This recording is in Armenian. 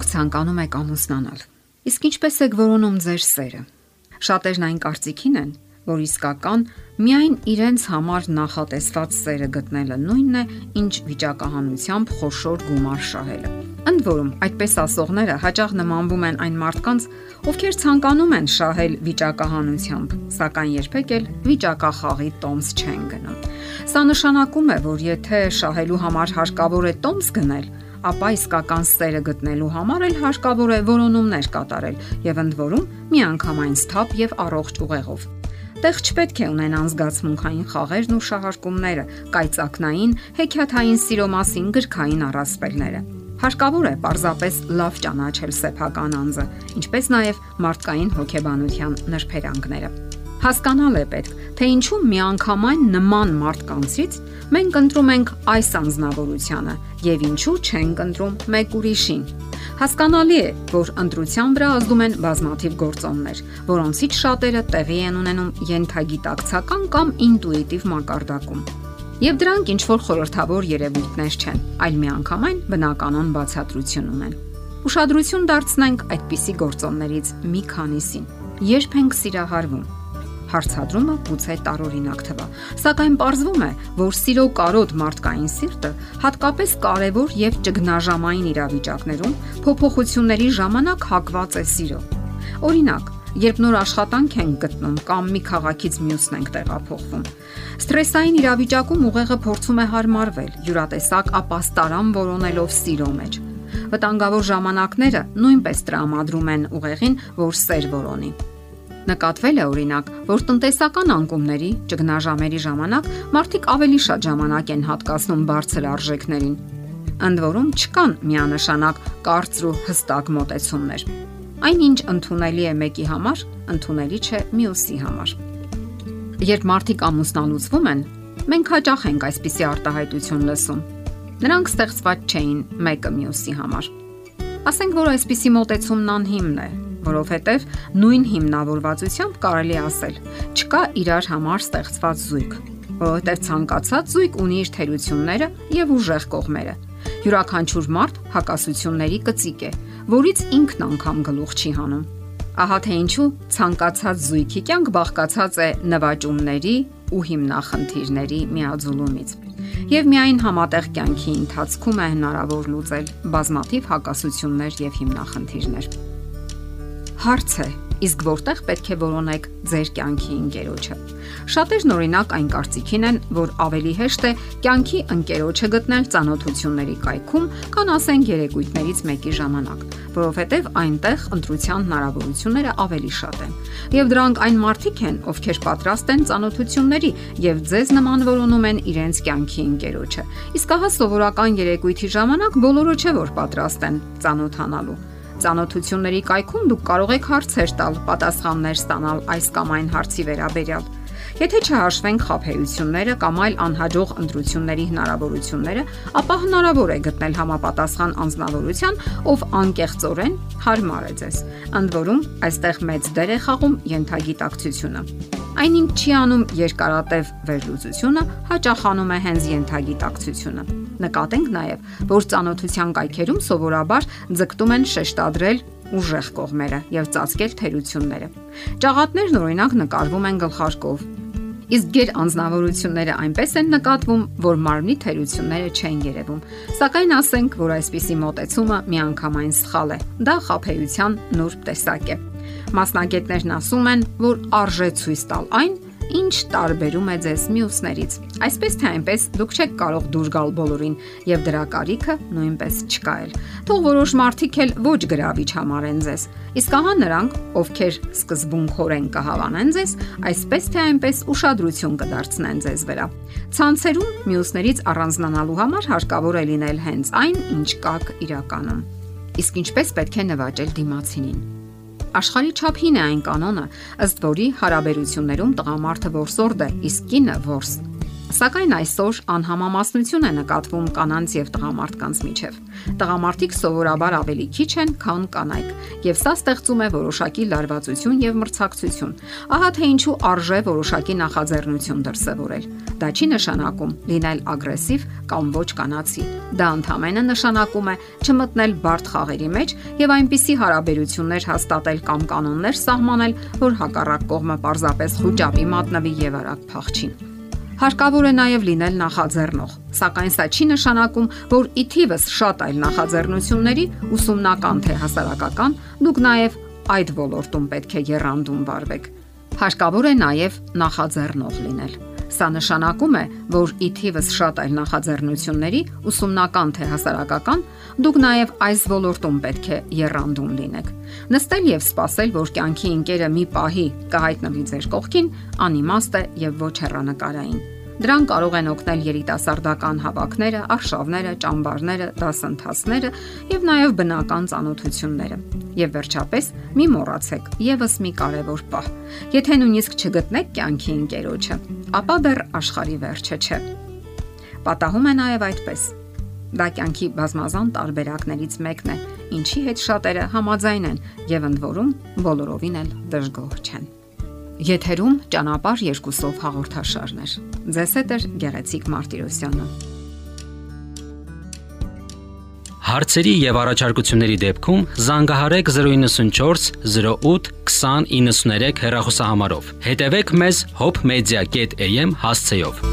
Դուք ցանկանում եք ամուսնանալ։ Իսկ ինչպես եք որոնում ձեր սերը։ Շատերն այն կարծիքին են, որ իսկական միայն իրենց համար նախատեսված սերը գտնելը նույնն է, ինչ վիճակահանությամբ խոշոր գումար շահելը։ Ընդ որում, այդպես ասողները հաճախ նմանվում են այն մարդկանց, ովքեր ցանկանում են շահել վիճակահանությամբ, սակայն երբեք էլ վիճակախաղի տոմս չեն գնում։ Սա նշանակում է, որ եթե շահելու համար հարկավոր է տոմս գնել, ապա իսկական սերը գտնելու համար էլ հարկավոր է որոնումներ կատարել եւ ընդ որում միանգամայն սթափ եւ առողջ ուղեղով։ Տեղ չպետք է ունենան զգացմունքային խաղերն ու շահարկումները, կայծակնային, հեքիաթային սիրո մասին գրքային առասպելները։ Հարկավոր է պարզապես լավ ճանաչել սեփական անձը, ինչպես նաև մարդկային հոգեբանության նրբերանգները։ Հասկանալ է պետք, թե ինչու միանգամայն նման մարդկանցից մենք ընտրում ենք այս անznավորությունը եւ ինչու չենք ընտրում մեկ ուրիշին։ Հասկանալի է, որ ընտրության վրա ազդում են բազմաթիվ գործոններ, որոնցից շատերը տեղի են ունենում յենթագիտակցական կամ ինտուիտիվ մակարդակում։ Եվ դրանք ինչ որ խորթավոր երևույթներ չեն, այլ միանգամայն բնականon բացատրություն ունեն։ Ուշադրություն դարձնենք այդպիսի գործոններից մի քանիսին։ Երբ ենք սիրահարվում, Հարցադրումը գուցե տարօրինակ թվա, սակայն ողրվում է, որ սիրո կարոտ մարդկային սիրտը հատկապես կարևոր եւ ճգնաժամային իրավիճակներում փոփոխությունների ժամանակ հակված է սիրո։ Օրինակ, երբ նոր աշխատանք ենք գտնում կամ մի քաղաքից մյուսն ենք տեղափոխվում։ Ստրեսային իրավիճակում ուղեղը փորձում է հարմարվել, յուրատեսակ ապաստարան որոնելով սիրո մեջ։ Վտանգավոր ժամանակները նույնպես տրամադրում են ուղեղին, որ սեր որոնի։ Նկատվել է օրինակ, որ տնտեսական անկումների, ճգնաժամերի ժամանակ մարդիկ ավելի շատ ժամանակ են հատկացնում բարձր արժեքներին։ Ընդ որում չկան միանշանակ կարծր ու հստակ մոտեցումներ։ Այնինչ ընդունելի է մեկի համար, ընդունելի չէ մյուսի համար։ Երբ մարդիկ ամուսնալուծվում են, մենք հաճախ ենք այսպիսի արտահայտություն լսում։ Նրանք ստեղծված չէին մեկը մյուսի համար։ Ասենք որ այսպիսի մոտեցումն անհիմն է, որովհետև նույն հիմնավորվածությամբ կարելի ասել, չկա իրար համար ստեղծված զույգ, որովհետև ցանկացած զույգ ունի իր թերությունները եւ ուժեղ կողմերը։ Յուրաքանչյուր մարդ հակասությունների կծիկ է, որից ինքն անգամ գլուխ չի հանում։ Ահա թե ինչու ցանկացած զույգի կյանք բաղկացած է նվաճումների ու հիմնախնդիրների միաձուլումից։ Եվ միայն համատեղ կյանքի ընթացքում է հնարավոր լուծել բազմաթիվ հակասություններ եւ հիմնախնդիրներ։ Հարց է, իսկ որտեղ պետք է որոնեք ձեր կյանքի ընկերոջը։ Շատերն օրինակ այն կարծիքին են, որ ավելի հեշտ է կյանքի ընկերոջը գտնել ծանոթությունների կայքում, քան ասենք երեկույթներից մեկի ժամանակ, որովհետև այնտեղ ընտրության հնարավորությունները ավելի շատ են։ Եվ դրանք այն մարդիկ են, ովքեր պատրաստ են ծանոթությունների եւ ձեզ նման որոնում են իրենց կյանքի ընկերոջը։ Իսկ ահա սովորական երեկույթի ժամանակ բոլորը չէ որ պատրաստ են ծանոթանալու Ծանոթությունների կայքում դուք կարող եք հարցեր տալ, պատասխաններ ստանալ այս կամ այն հարցի վերաբերյալ։ Եթե չհաշվենք խափեությունները կամ այլ անհաջող ընտրությունների հնարավորությունները, ապա հնարավոր է գտնել համապատասխան անznավորության, ով անկեղծորեն հարմար է ձեզ։ Ընդ որում, այստեղ մեծ դեր է խաղում յենթագիտակցությունը։ Այնինչ չի անում երկարատև վերլուծությունը, հաճախանում է հենց յենթագիտակցությունը։ Նկատենք նաև, որ ծանոթության կայքերում սովորաբար ձգտում են շեշտադրել ուժեղ կողմերը եւ ծածկել թերությունները։ Ճաղատներն օրինակ նկարվում են գլխարկով, իսկ ģեր անznավորությունները այնպես են նկատվում, որ մարմնի թերությունները չեն երևում։ Սակայն ասենք, որ այսպիսի մոտեցումը միանգամայն սխալ է։ Դա խափեության նուրբ տեսակ է։ Մասնագետներն ասում են, որ արժե ցույց տալ այն, ինչ տարբերում է ձեզ մյուսներից։ Այսպես թե այնպես դուք չեք կարող դուրս գալ բոլորին եւ դրա կարիքը նույնպես չկա էլ։ Թող որոշ մարդիկ էլ ոչ գրավիչ համարեն ձեզ։ Իսկ ահա նրանք, ովքեր սկզբունքորեն կհավանեն ձեզ, այսպես թե այնպես ուշադրություն կդարձնեն ձեզ վրա։ Ցանցերում մյուսներից առանձնանալու համար հարկավոր է լինել հենց այն, ինչ կաք իրականում։ Իսկ ինչպես պետք է նվաճել դիմացինին։ Աշխարհի չափին է այն կանոնը, ըստ որի հարաբերություններում տղամարդը որսորդ է, իսկ կինը որս։ Սակայն այսօր անհամամասնություն է նկատվում կանանց եւ տղամարդկանց միջև։ Տղամարդիկ սովորաբար ավելի քիչ են, քան կանայք, եւ սա ստեղծում է որոշակի լարվածություն եւ մրցակցություն։ Ահա թե ինչու արժե որոշակի նախաձեռնություն դրսևորել։ Դա չի նշանակում լինել ագրեսիվ կամ ոչ կանացի։ Դա ընդհանրապես նշանակում է չմտնել բարդ խաղերի մեջ եւ այնպիսի հարաբերություններ հաստատել կամ կանոններ սահմանել, որ հակառակ կողմը պարզապես խոճապի մատնվի եւ արագ փախչի։ Հարկավոր է նաև լինել նախաձեռնող, սակայն սա չի նշանակում, որ ի թիվս շատ այլ նախաձեռնությունների ուսումնական թե հասարակական դուք նաև այդ ոլորտում պետք է երանդում վարվեք։ Հարկավոր է նաև նախաձեռնող լինել։ Սա նշանակում է, որ ի թիվս շատ այլ նախաձեռնությունների, ուսումնական թե հասարակական, դուք նաև այս ոլորտում պետք է երանդում լինեք։ Նստել եւ սպասել, որ կյանքի ընկերը մի պահի կհայտնվի ձեր կողքին, անիմաստ է եւ ոչ հեռանկարային։ Դրան կարող են օգնել երիտասարդական հավաքները, արշավները, ճամբարները, դասընթացները եւ նաեւ բնական ծանոթությունները։ Եվ վերջապես, մի մոռացեք եւս մի կարևոր պահ։ Եթե նույնիսկ չգտնեք կյանքի ընկերոջը, ապա դեռ աշխարի վերջը չէ։ Պատահում է նաեւ այդպես։ Դա կյանքի բազմազան տարբերակներից մեկն է, ինչի հետ շատերը համաձայն են եւ ընդ որում բոլորովին էլ դժգոհ չեն։ Եթերում ճանապար երկուսով հաղորդաշարներ։ Ձեզ հետ է Գեղեցիկ Մարտիրոսյանը։ Հարցերի եւ առաջարկությունների դեպքում զանգահարեք 094 08 2093 հեռախոսահամարով։ Հետևեք մեզ hopmedia.am հասցեով։